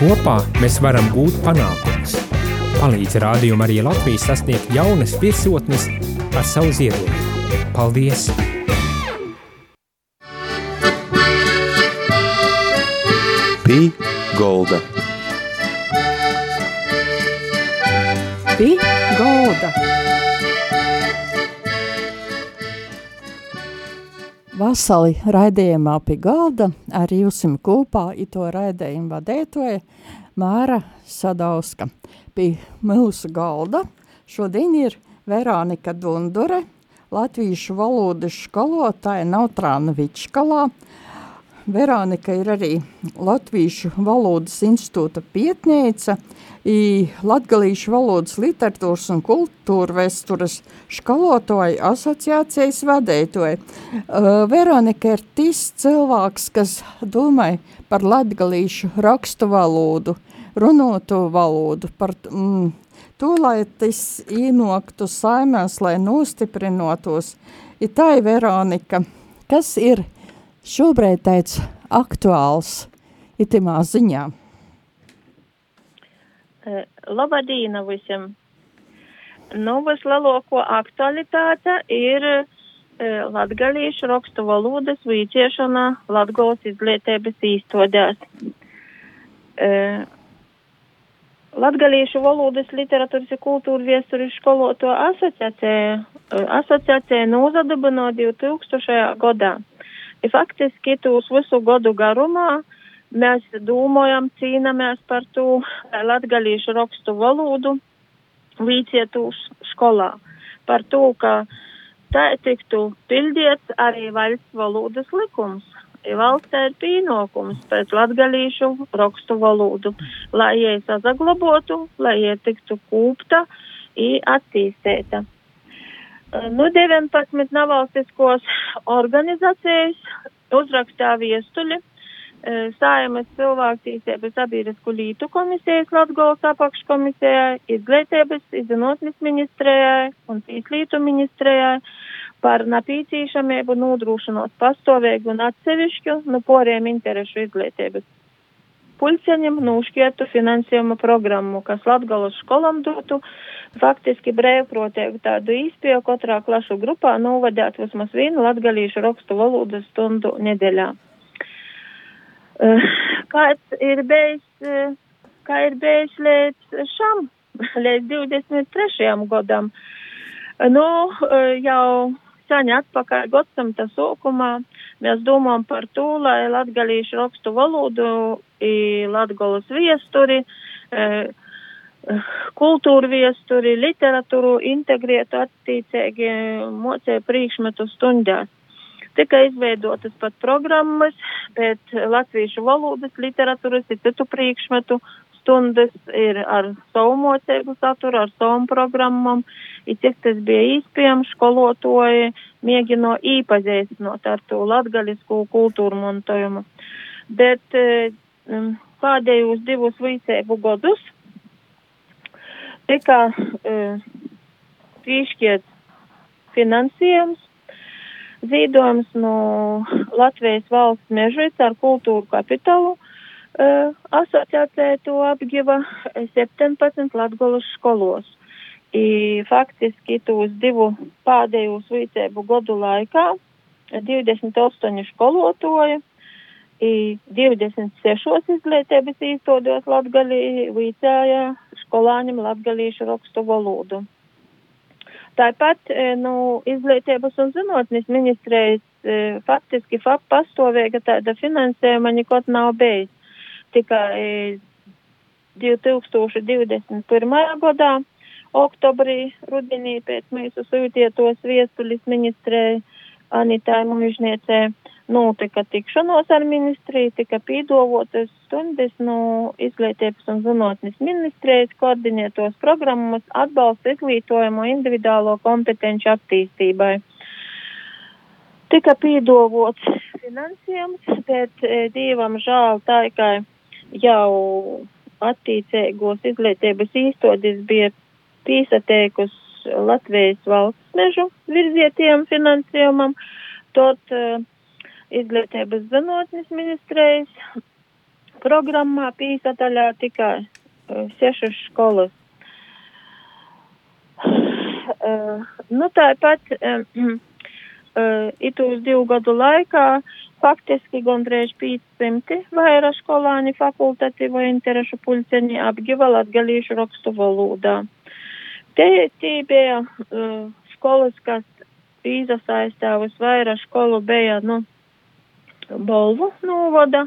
Kopā mēs varam gūt panākumus. Palīdz rādījumu arī Latvijas sasniegt jaunas virsotnes ar savu ziedojumu. Paldies! Pī Golda. Pī Golda. Vasali raidījumā pie galda ar jūsim kopā ito raidījumu vadētoja Māra Sadauska. Pie mūsu galda šodien ir Veronika Dundure, latviešu valodas skolotāja Nautrāna Vičkalā. Veronika ir arī Latviešu valodas institūta pietnēca, i Latgalīšu valodas literatūras un kultūra vēstures skolotāju asociācijas vadētoja. Uh, Veronika ir tis cilvēks, kas domāja par latgalīšu rakstu valodu, runotu valodu, par mm, to, lai tas ienoktu saimēs, lai nostiprinotos. Ir tā ir Veronika, kas ir šobrīd tāds aktuāls itimā ziņā. Labadīna visiem! Nu, vislielāko aktualitāte ir e, latgalīšu rakstu valodas vīciešana Latgolas izglītības īstodās. E, Latgalīšu valodas literatūras un kultūra viesturis skoloto asociācija, asociācija nozadabino 2000. gadā. Faktiski tūs visu gadu garumā Mēs domājam, cīnāmies par to latgalīšu rakstu valodu līdzietu skolā. Par to, ka tā tiktu pildiets arī valsts valodas likums. Valstī ir pienākums pēc latgalīšu rakstu valodu, lai jie sazaglabotu, lai jie tiktu kūpta un attīstēta. Nu, 19 nevalstiskos organizācijas uzrakstīja viestuļi Sājumas cilvēktīsības sabiedrisku lītu komisijas Latgolas apakškomisijai, izglītības, izzinātnes ministrijai un tīslītu ministrijai par napīcīšamību nodrošinot pastāvīgu un atsevišķu no poriem interešu izglītības. Pulceņam nūškietu finansējuma programmu, kas Latgolas skolam dotu faktiski brēvprotēgu tādu īspēju katrā klašu grupā novadāt vismaz vienu latgalīšu rakstu valodas stundu nedēļā. Eh, kāds ir bijis, eh, kā ir bijis līdz šam, līdz 23. gadam. Eh, nu, jau sen atpakaļ gadsimta sākumā mēs domājam par to, lai latgalīšu rakstu valodu, latgolas viesturi, kultūru viesturi, literatūru integrētu attīcīgi mocēja priekšmetu stundās. Tika izveidotas pat programmas, bet latviešu valodas, literatūras ir citu priekšmetu stundas ir ar savu mocēgu saturu, ar savu programmam, ir cik tas bija īspējams, skolotoji mēģino īpazīstinot ar to latgaļisku kultūru montojumu. Bet um, pēdējos divus vicēbu godus tika uh, piešķiet finansējums Zīdojums no Latvijas valsts mežuits ar kultūru kapitālu uh, asociācija to apgiva 17 Latgolas skolos. I, faktiski tos divu pēdējos vicēbu gadu laikā 28 skolotoji, 26 izglītības īstodos latgalī vicēja skolāņiem latgalīšu rakstu valodu. Tāpat e, nu, izglītības un zinātnes ministrijas e, faktiski FAP pastāvīga tāda finansējuma nekot nav bijis. Tikai 2021. gadā, oktobrī, rudenī pēc mūsu sūtietos viestulis ministrei Anitai Mužniecei notika tikšanos ar ministriju, tika pīdovotas stundas no izglītības un zinātnes ministrijas koordinētos programmas atbalsta izglītojumu individuālo kompetenci attīstībai. Tika pīdovots finansējums, bet e, divam žēl tā, ka jau attīcīgos izglītības īstodis bija pīsateikus Latvijas valsts mežu virzietiem finansējumam, tot uh, izglītības zinātnes ministrijas programmā pīsataļā tikai uh, sešas skolas. Uh, nu, tāpat um, uh, itūs divu gadu laikā faktiski gandrīz 500 vairāk skolāni fakultatīvo interešu pulceni apgiva latgalīšu rakstu valodā. Te tī bija uh, skolas, kas pīzasaistāvas vairāk skolu bija, nu, Bolvu novada,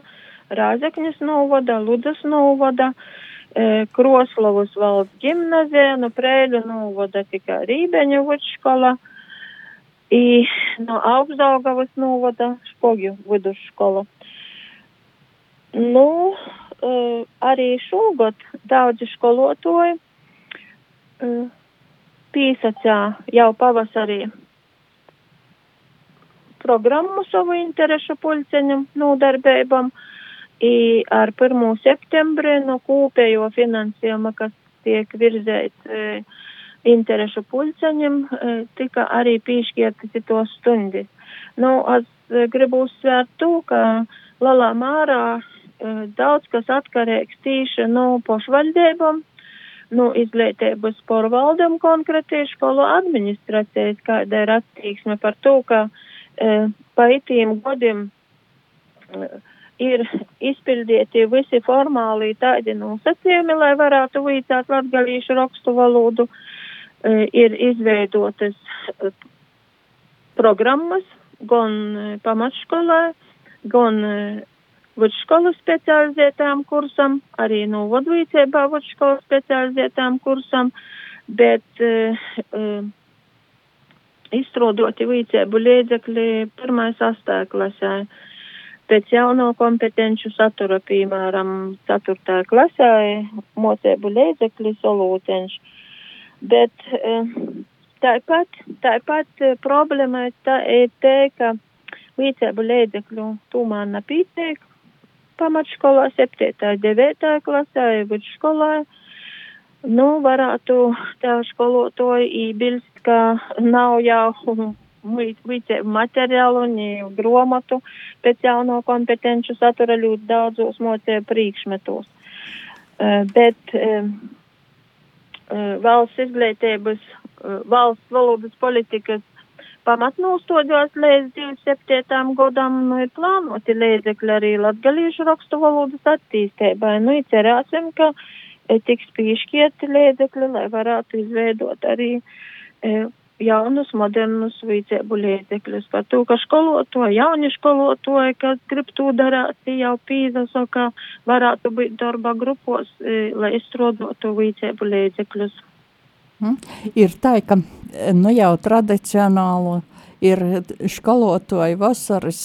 Rāzekņas novada, Ludas novada, e, Kroslavas valsts gimnazija, no Prēļu novada tikai Rībeņa vidškola, i no Augstdaugavas novada Špogju vidusškola. Nu, e, arī šogad daudzi skolotoji e, pīsacā jau pavasarī programmu savu interešu pulceņam nodarbībam. I ar 1. septembri no kopējo finansējuma, kas tiek virzēts e, interešu pulceņam, e, tika arī piešķirtas to stundas. Nu, es e, gribu uzsvērt to, ka Lalā Mārā e, daudz kas atkarīgs tīši no pašvaldībām, no izglītības porvaldam konkrēti skolu administrācijas, kāda ir attieksme par to, ka pa itiem gadiem ir izpildīti visi formāli tādi nosacījumi, lai varētu vīcāt latgalīšu rakstu valodu, ir izveidotas programmas gan pamatškolā, gan vidusskolas specializētām kursam, arī no vadvīcībā vidusskolas specializētām kursam, bet uh, izstrādāti līdzēbu līdzekļi pirmais astā klasē. Pēc jauno kompetenču satura, piemēram, 4. klasē, mocēbu līdzekļi solūteņš. Bet eh, tāpat, tāpat eh, problēma tā ir te, ka līdzēbu līdzekļu tūmā napītiek pamatškolā, 7. 9. klasē, vidusskolā. Nu, varētu tā skolotoji ībilst ka nav jau materiālu un gromatu pēc jauno kompetenču satura ļoti daudzos mocēju priekšmetos. Uh, bet uh, uh, valsts izglītības, valsts valodas politikas pamatnūstoģos līdz 27. gadam nu, ir plānoti līdzekļi arī latgalīšu rakstu valodas attīstībai. Nu, cerēsim, ka tiks piešķieti līdzekļi, lai varētu izveidot arī uh, E, jaunus, modernus līdzēbu līdzekļus par to, ka skolotoji, jauni skolotoji, kas grib to darāt, jau pīzaso, ka varētu būt darba grupos, e, lai izstrādātu līdzēbu līdzekļus. Mm. Ir tā, ka nu jau tradicionāli ir skolotoji vasaras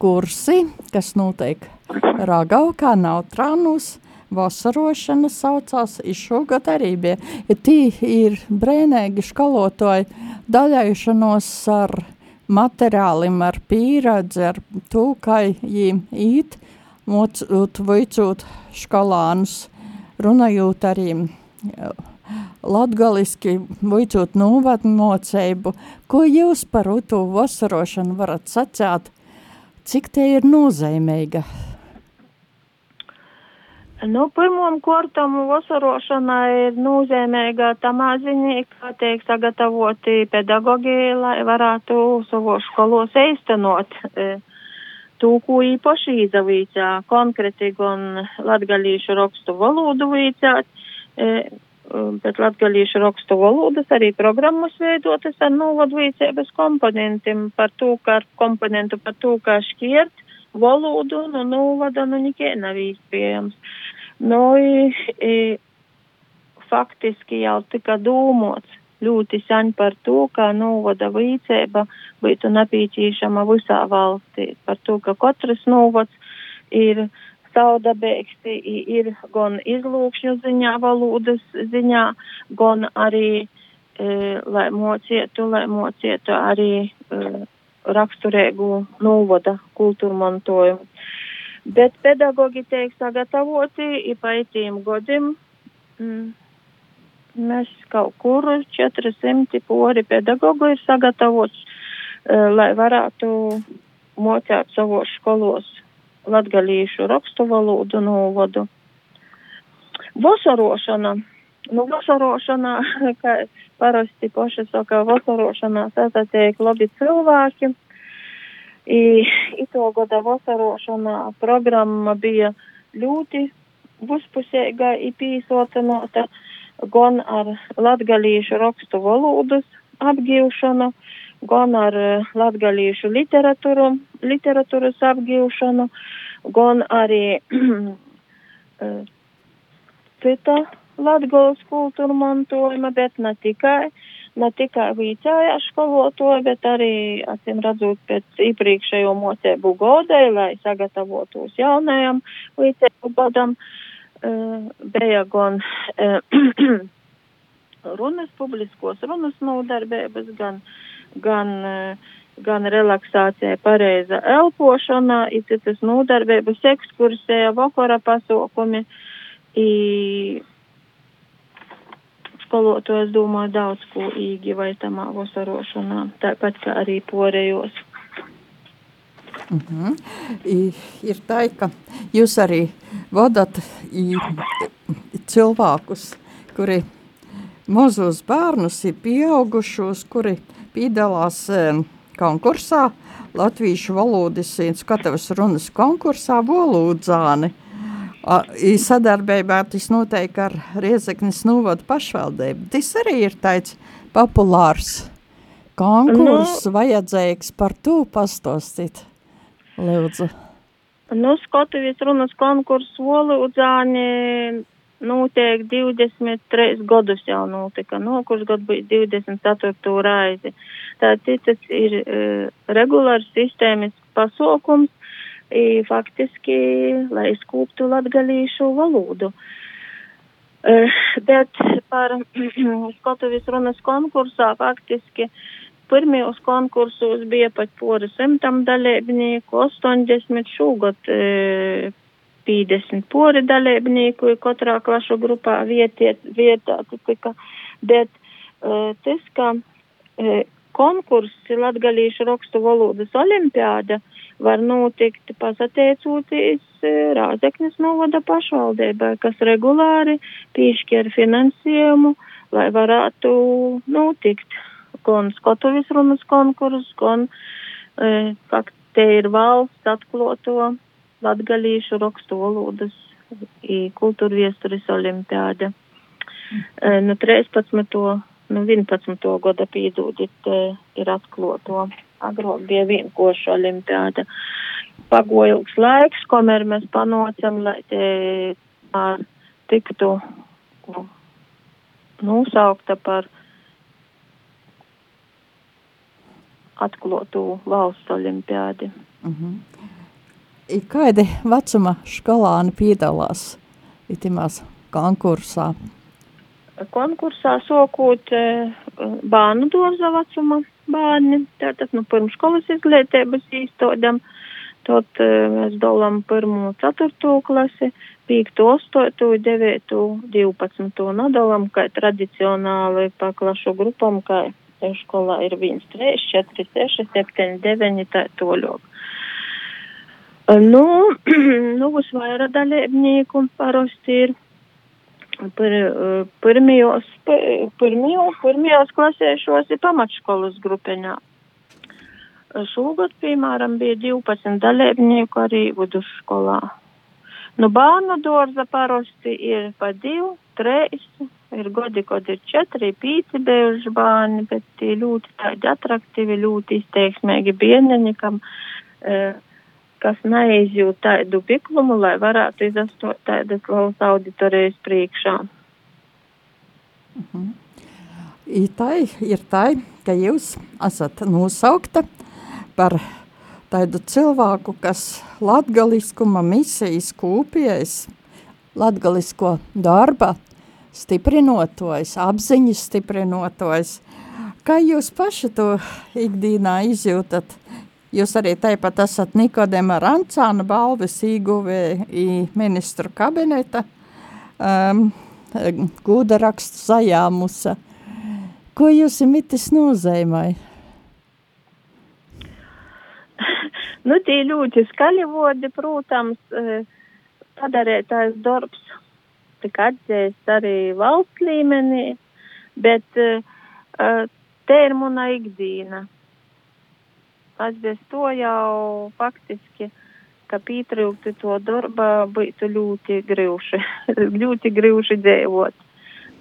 kursi, kas notiek Ragaukā, Nautrānus, vasarošana saucās, šogad arī bija. Ja tī ir brēnēgi skalotoji daļaišanos ar materiālim, ar pīradzi, ar to, kā jīm īt, mocūt, vicūt skolānus, runājot arī latgaliski, vicūt novadu moceibu. Ko jūs par to vasarošanu varat sacēt? Cik te ir nozīmīga? Nu, pirmām kārtām vasarošana ir nozīmīga tamā ziņā, ka tiek sagatavoti pedagogi, lai varētu savu skolos eistanot e, to, ko īpaši izdevīcā, konkrēti gan latgalīšu rakstu valodu vīcāt, e, bet latgalīšu rakstu valodas arī programmas veidotas ar novadvīcības komponentiem par to, kā komponentu par to, kā šķirt nu, novada, nu, nekie nav īspējams. Nu, i, i, faktiski jau tika dūmots ļoti sen par to, ka novada līdzība būtu napīķīšama visā valstī, par to, ka katrs novads ir saudabēgs, ir gan izlūkšņu ziņā, valodas ziņā, gan arī, e, lai mocietu, lai mocietu arī e, raksturīgu novada kultūru mantojumu. Bet pedagogi tiek sagatavoti ipaitīm godim. Mm. Mēs kaut kur 400 pori pedagogu ir sagatavots, uh, lai varētu mocēt savos skolos latgalīšu rakstu valodu novodu. Vasarošana. Nu, vasarošanā, kā parasti paši saka, vasarošanā sasatiek labi cilvēki. I, ito gada vasarošanā programma bija ļoti vispusēga i pīsotinota gan ar latgalīšu rakstu valodas apgīvšanu, gan ar latgalīšu literatūru, literatūras apgīvšanu, gan arī cita latgalas kultūra mantojuma, bet ne tikai, ne tikai vīcējā skolotoja, bet arī, acīm redzot, pēc iepriekšējo mocēbu godai, lai sagatavotos jaunajam vīcēju gadam, uh, bija gan uh, runas, publiskos runas nodarbības, gan, gan, uh, gan relaksācija, pareiza elpošana, ir citas nodarbības, ekskursija, vakara pasokumi. I, skolotāji, es domāju, daudz ko īgi vai tamā vasarošanā, tāpat kā arī porējos. Mm -hmm. I, ir tā, ka jūs arī vadat i, cilvēkus, kuri mazus bērnus ir pieaugušos, kuri piedalās e, konkursā, latviešu valodas un skatavas runas konkursā Volūdzāni. Sadarbībā tas notiek ar Riezeknes novadu pašvaldību. Tas arī ir tāds populārs konkurss, nu, vajadzīgs par to pastostīt. Lūdzu. Nu, Skotuvijas runas konkurss Volūdzāni notiek 23 gadus jau notika. Nu, kurš gadu bija 24. raizi. Tātad tas ir uh, regulārs sistēmisks pasaukums, i, faktiski, lai skūptu latgalīšu valodu. Uh, bet par Skotuvijas runas konkursā faktiski pirmajos konkursos bija pat pori simtam dalībnieku, 80 šogad uh, 50 pori dalībnieku katrā klašu grupā vietiet, vietā tika, bet uh, tas, ka uh, konkurss latgalīšu rakstu valodas olimpiāda var notikt pasateicoties Rāzeknes novada pašvaldībai, kas regulāri piešķir finansējumu, lai varētu notikt gan Skotovis runas konkurss, gan, e, kā te ir valsts atkloto latgalīšu rakstu valodas kultūra viesturis olimpiāda. E, nu, 13 nu, 11. gada pīdūdit ir atkloto. Agrāk bija vienkoša olimpiāda. Pagoja ilgs laiks, komēr mēs panocam, lai pār tiktu nosaukta par atklotu valsts olimpiādi. Mm -hmm. I kādi vecuma skolāni piedalās itimās konkursā? Konkursā sokūt e, bērnu dārza vecuma bērni, tātad nu pirmškolas izglītības īstodam, tad e, mēs dalām pirmo ceturto klasi, pīktu, ostotu, devētu, divpadsmito nadalam, kā tradicionāli pa klašu grupam, kā skolā ir 1, 3, 4, 6, 7, 9, tā toļok. Nu, nu, uz vairāk dalībnieku parasti ir Par, pirmajos, pirmajos, pirmajos klasēšos ir pamatškolas grupeņā. Šogad, piemēram, bija 12 dalībnieku arī vidusskolā. Nu, bērnu dārza parasti ir pa divi, trīs, ir godi, kad ir četri, pīci bijuši bērni, bet tie ļoti tādi atraktīvi, ļoti izteiksmīgi bieneņi, kam e, kas neizjūt tādu piklumu, lai varētu izastot tādas valsts auditorijas priekšā. Uh mhm. -huh. Tā, ir tā, ka jūs esat nosaukta par tādu cilvēku, kas latgaliskuma misijas kūpijas, latgalisko darba stiprinotojs, apziņas stiprinotojs. Kā jūs paši to ikdīnā izjūtat? Jūs arī tāpat esat Nikodema Rancāna balvas ieguvēji ministru kabineta um, gūda rakstu sajāmusa. Ko jūs imitis nozīmēja? Nu, tie ļoti skaļi vodi, protams, e, padarētājs darbs tika atzīsts arī valsts līmenī, bet e, e, te ir muna ikdīna. Es bez to jau faktiski, ka pietrūkti to darba, būtu ļoti grūši, ļoti grūši dzīvot.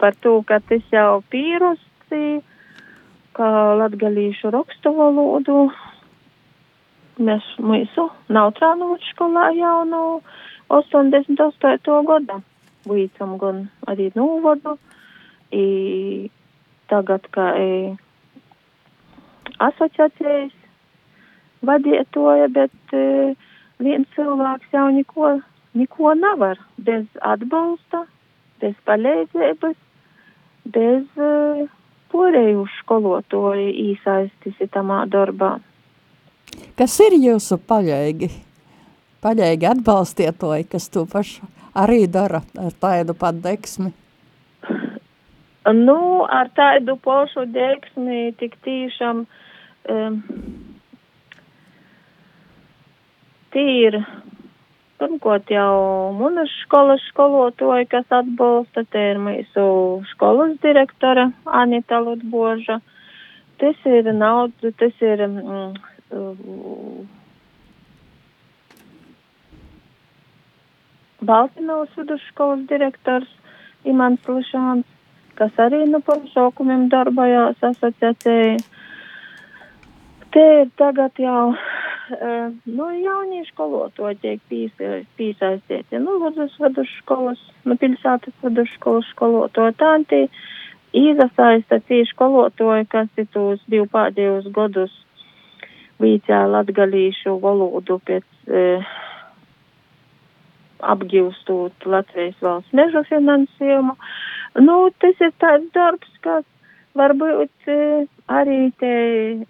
Par to, ka tas jau pīrusti, ka latgalīšu rakstu valodu Mēs mūsu Nautrānovu skolā jau no 88. gada veicam gan arī novadu, i tagad kā i asociācijas vadietoja, bet e, viens cilvēks jau neko, neko nevar bez atbalsta, bez palīdzības, bez e, porēju skolotoju īsaistis tamā darbā. Kas ir jūsu paļēgi? Paļēgi atbalstietoji, kas to pašu arī dara ar tādu pat deksmi? Nu, ar tādu pašu deksmi tik tiešām um, tīri Pirmkārt jau munas skolas skolotoja, kas atbalsta, te ir mūsu skolas direktora Anita Lutboža. Tas ir nauda, tas ir mm, Baltinovas vidusskolas direktors Imants Lišāns, kas arī nu par šokumiem darbojās asociācijai. Te ir tagad jau, nu, jaunieši skolotoji tiek piesaistīti, nu, Lūdzes vidusskolas, nu, pilsētas vidusskolas skolotoji, tāntī īzasaista tie skolotoji, kas ir tos divu pēdējos gadus vīcā latgalīšu valodu pēc e, apgūstot Latvijas valsts meža finansējumu. Nu, tas ir tāds darbs, kas varbūt e, arī te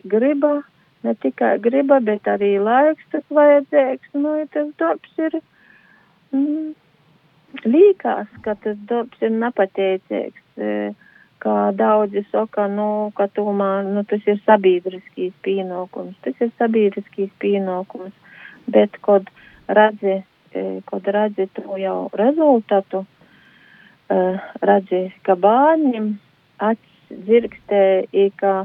griba, ne tikai griba, bet arī laiks tas vajadzīgs. Nu, tas darbs ir, mm, līkās, ka tas darbs ir nepateicīgs. E, kā daudzi saka, nu, ka tomēr, nu, tas ir sabiedriskīs pienākums. Tas ir sabiedriskīs pienākums, bet, kad redzi, e, kad redzi to jau rezultātu, e, redzi, ka bērniem acis dzirkstē, ka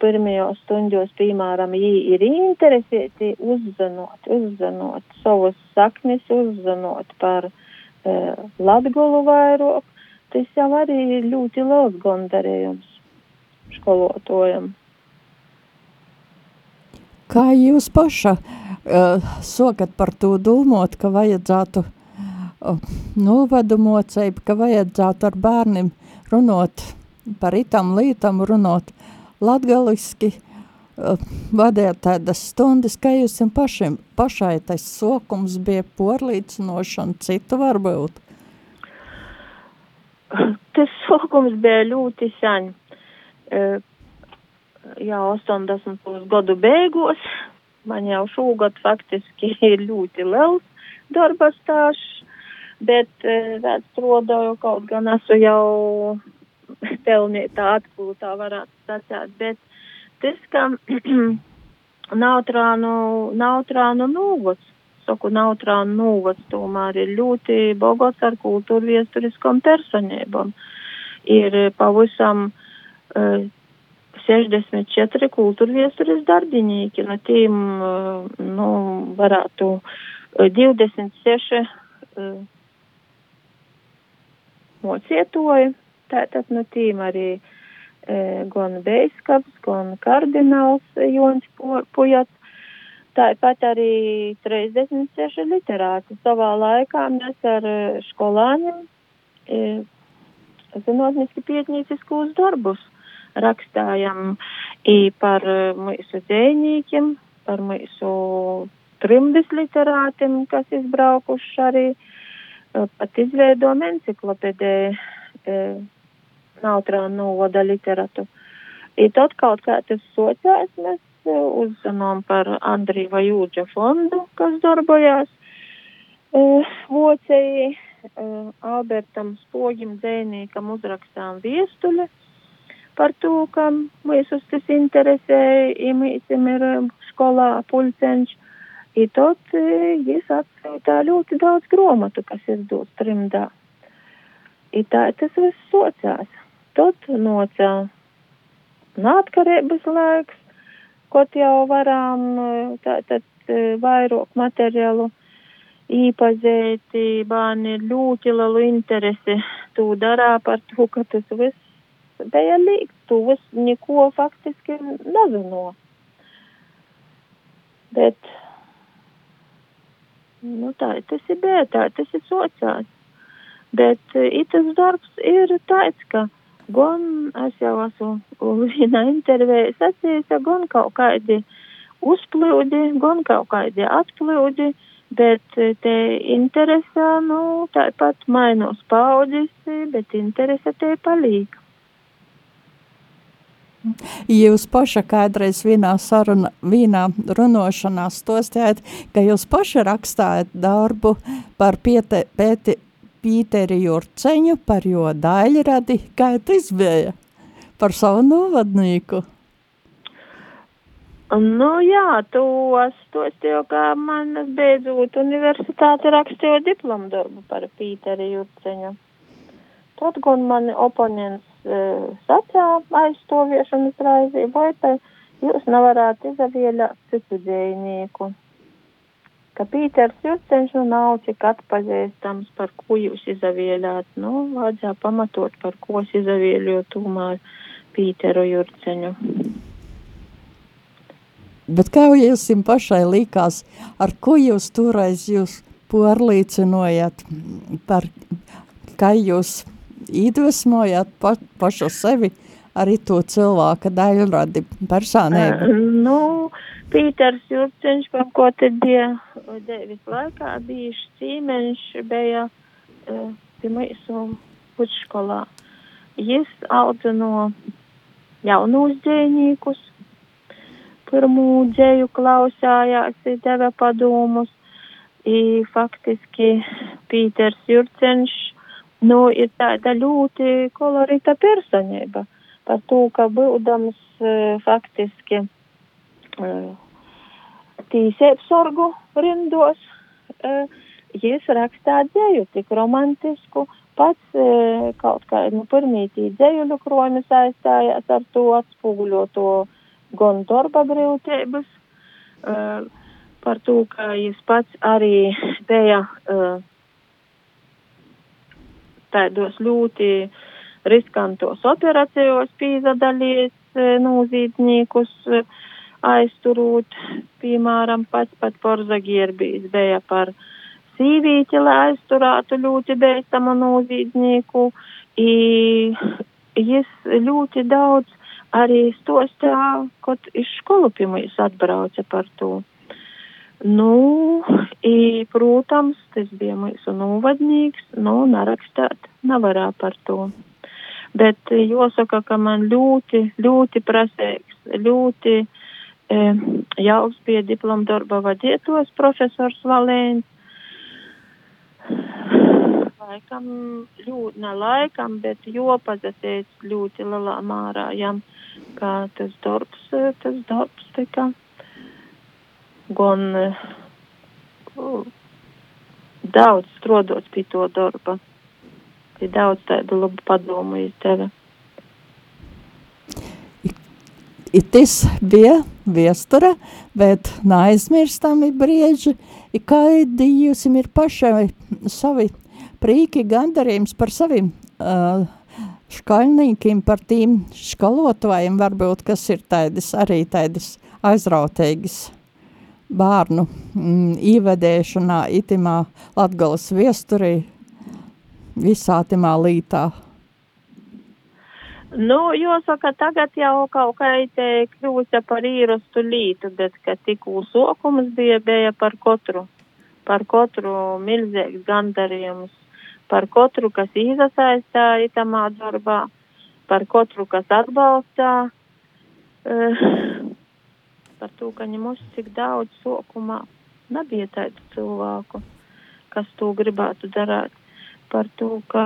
pirmajos stundos, piemēram, viņi ir interesēti uzzinot, uzzinot savus saknes, uzzinot par Latgulu vairāk, tas jau arī ir ļoti liels gandarījums skolotājiem. Kā jūs paša uh, sokat par to domāt, ka vajadzētu uh, novadu mocību, ka vajadzētu ar bērniem runot par itam lītam, runot latgaliski, uh, vadēt tādas stundas, kā jūs pašiem, pašai tas sokums bija porlīdzinošana, citu varbūt? Tas sākums bija ļoti sen. Uh, jā, 80. gadu beigās. Man jau šogad faktiski ir ļoti liels darba stāsts, bet uh, strādāju kaut gan esmu jau pelnītā atpūtā, varētu sacīt. Bet tas, ka Nautrānu, Nautrānu novads saku, Nautrāna novads tomēr ir ļoti bogots ar kultūru viesturiskom personībām. Ir pavisam uh, 64 kultūra viesturis darbinīki, no tiem, uh, nu, varētu uh, 26 uh, mocietoji, tātad no tiem arī uh, gan Beiskaps, gan kardināls Jons Pujats, Tāpat arī 36 literāti. Savā laikā mēs ar e, skolāņiem e, zinātniski pietnīciskos darbus rakstājam i par e, mūsu dzējņīkiem, par mūsu trimdis literātiem, kas izbraukuši arī, e, pat izveidom enciklopedē e, Nautrā novada literatu. I tad kaut kā tas sociāls mēs uzzinām par Andrīva Jūģa fondu, kas darbojās uh, vocēji uh, Albertam Spogim dzēnīkam uzrakstām viestuļi par to, ka mūsus tas interesē, imīsim ir skolā pulceņš, I tot jis atsūtā ļoti daudz gromatu, kas izdod trimdā. I tā tas viss socās. Tot nocā nātkarības laiks, kaut jau varam tātad vairāk materiālu īpazēti, bērni ir ļoti lielu interesi tū darā par to, ka tas viss bija līdz, tu viss neko faktiski nezino. Bet, nu tā, tas ir bija, tā, tas ir sociāls. Bet itas darbs ir tāds, ka gan es jau esmu vienā intervijā sacījis, gan kaut kādi uzplūdi, gan kaut kādi atplūdi, bet te interese, nu, tāpat mainos paudzes, bet interese te palīk. Jūs paša kādreiz vienā saruna, vienā runošanā stostējat, ka jūs paša rakstājat darbu par piete, pēti, Pīteri Jurceņu, par jo daļradi, kā tas bija, par savu novadnīku. Nu jā, tu stostīju, kā man beidzot universitāte rakstīju diplomu darbu par Pīteri Jurceņu. Tad, gan mani oponents sacā aizstoviešanas raizī, vai te jūs nevarētu izavieļāt citu dzējnieku. Ka Pīters Jurceņš nu nav cik atpazīstams, par ko jūs izavieļāt. Nu, vajadzēja pamatot, par ko es izavieļoju tomēr Pīteru Jurceņu. Bet kā jūs jums pašai likās, ar ko jūs toreiz jūs porlīcinojat, par, kā jūs iedvesmojāt pa, pašu sevi arī to cilvēka daļradi personību? Uh, nu, Pīters Jurceņš kaut ko te bija devis laikā bijuši cīmeņš, bija uh, pie mūsu pusskolā. Jis audzino jaunus dzējniekus, pirmų dzēju klausājās, deva padomus, i faktiski Pīters Jurceņš nu, ir tāda ļoti kolorīta personība. Par to, ka būdams uh, faktiski uh, tīsēp sorgu rindos, uh, jis rakstā dzēju tik romantisku, pats uh, kaut kā, nu, pirmītī dzējuļu kromi saistājās ar to atspoguļoto gan darba grūtības, uh, par to, ka jis pats arī bija uh, tādos ļoti riskantos operācijos pīzadalījis e, nozīdniekus e, aizturūt, piemēram, pats pat Porzagierbijs bija par sīvīti, lai aizturētu ļoti beistamu nozīdnieku, i jis ļoti daudz arī stostā, kad iz skolu pie mums atbrauca par to. Nu, i, protams, tas bija mūsu novadnieks, nu, nerakstāt nevarā par to. Bet jāsaka, ka man ļoti, ļoti prasīgs, ļoti e, jauks bija diplomdarba vadītos profesors Valēns. Laikam, ne laikam, bet jopazasēts ļoti lielā mārā jam, kā tas darbs, tas darbs, tā kā gan uh, daudz strādāt pie to darba. Ir daudz tādu labu padomu izdeva. Tas bija viestura, bet neaizmirstami brieži, kādi jūs ir pašai savi prīki gandarījums par saviem uh, škaļnīkiem, par tiem skolotājiem varbūt, kas ir tādas arī tādas aizrautīgas bērnu mm, ievedēšanā itimā Latgales viesturī visā timā lītā? Nu, jāsaka, tagad jau kaut kā te kļūsta par īrastu lītu, bet, ka tikko sokums bija, bija par katru, par katru milzīgs gandarījums, par katru, kas izasaistā itamā darbā, par katru, kas atbalstā. Uh, par to, ka ņemos cik daudz sokumā nebija tādu cilvēku, kas to gribētu darīt. Par to, ka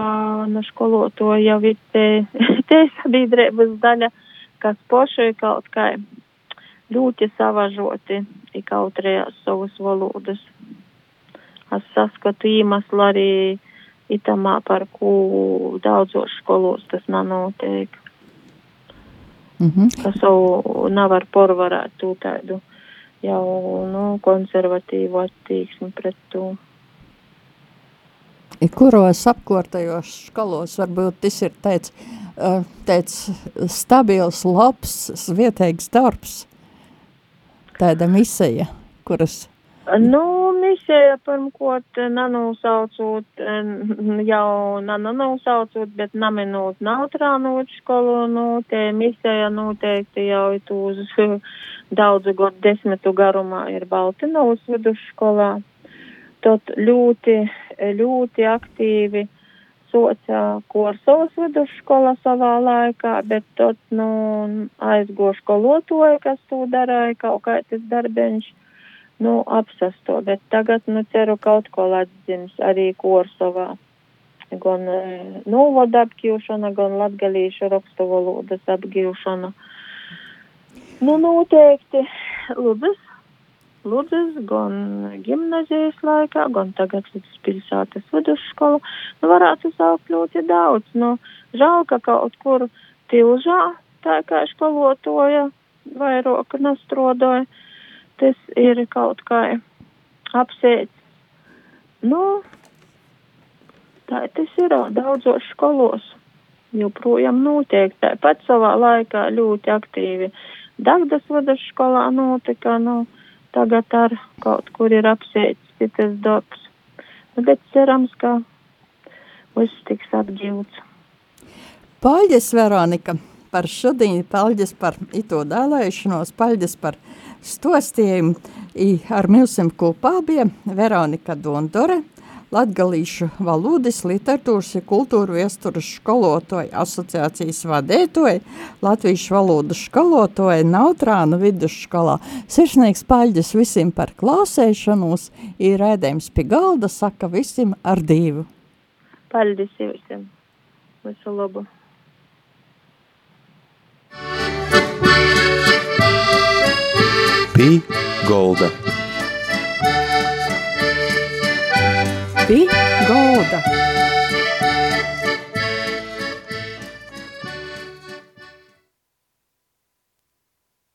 no skoloto jau ir te, te sabiedrības daļa, kas pošai kaut kā ļoti savažoti, ik autrējās savas valodas. Es saskatu iemeslu arī itamā, par ko daudzos skolos tas nenotiek. Mm -hmm. Kas jau nevar porvarēt to tādu jau, nu, konservatīvu attieksmi pret to. Kuros apkārtējos skolos varbūt tas ir teic, teic stabils, labs, vietēgs darbs, tāda misija, kuras Nu, misija pirmkārt nenosaucot, jau nenosaucot, bet neminot neutrānot skolu, nu, te misija noteikti jau uz daudzu gadu desmitu garumā ir Baltinovas vidusskolā. Tad ļoti, ļoti aktīvi soca Korsovas vidusskola savā laikā, bet tad, nu, aizgo skolotoja, kas to darāja, kaut kā tas darbeņš nu, apsasto, bet tagad, nu, ceru kaut ko atdzims arī Korsovā. Gan e, novoda apgūšana, gan latgalīšu rakstu valodas apgūšana. Nu, noteikti Ludas, Ludas, gan gimnazijas laikā, gan tagad Ludas pilsētas vidusskola. Nu, varētu saukt ļoti daudz. Nu, žēl, ka kaut kur tilžā, tā kā skolotoja, vairāk nastrodoja tas ir kaut kā apsēdz. Nu, tā tas ir daudzos skolos. Joprojām notiek tāpat savā laikā ļoti aktīvi. Dagdas vadas skolā notika, nu, tagad ar kaut kur ir apsēdz citas darbs. Nu, bet cerams, ka viss tiks atgūts. Paldies, Veronika, par šodien, paldies par ito dēlēšanos, paldies par stostiem ar milsim kopā bija Veronika Dondore, Latgalīšu valodas, literatūras un kultūra viesturas skolotoja asociācijas vadētoja, Latviešu valodas skolotoja Nautrānu vidusskolā. Sirsnīgs paļģis visiem par klausēšanos, ir rēdējums pie galda, saka visiem ar divu. Paļģis visiem. Visu labu. Pī Golda. Pī Golda.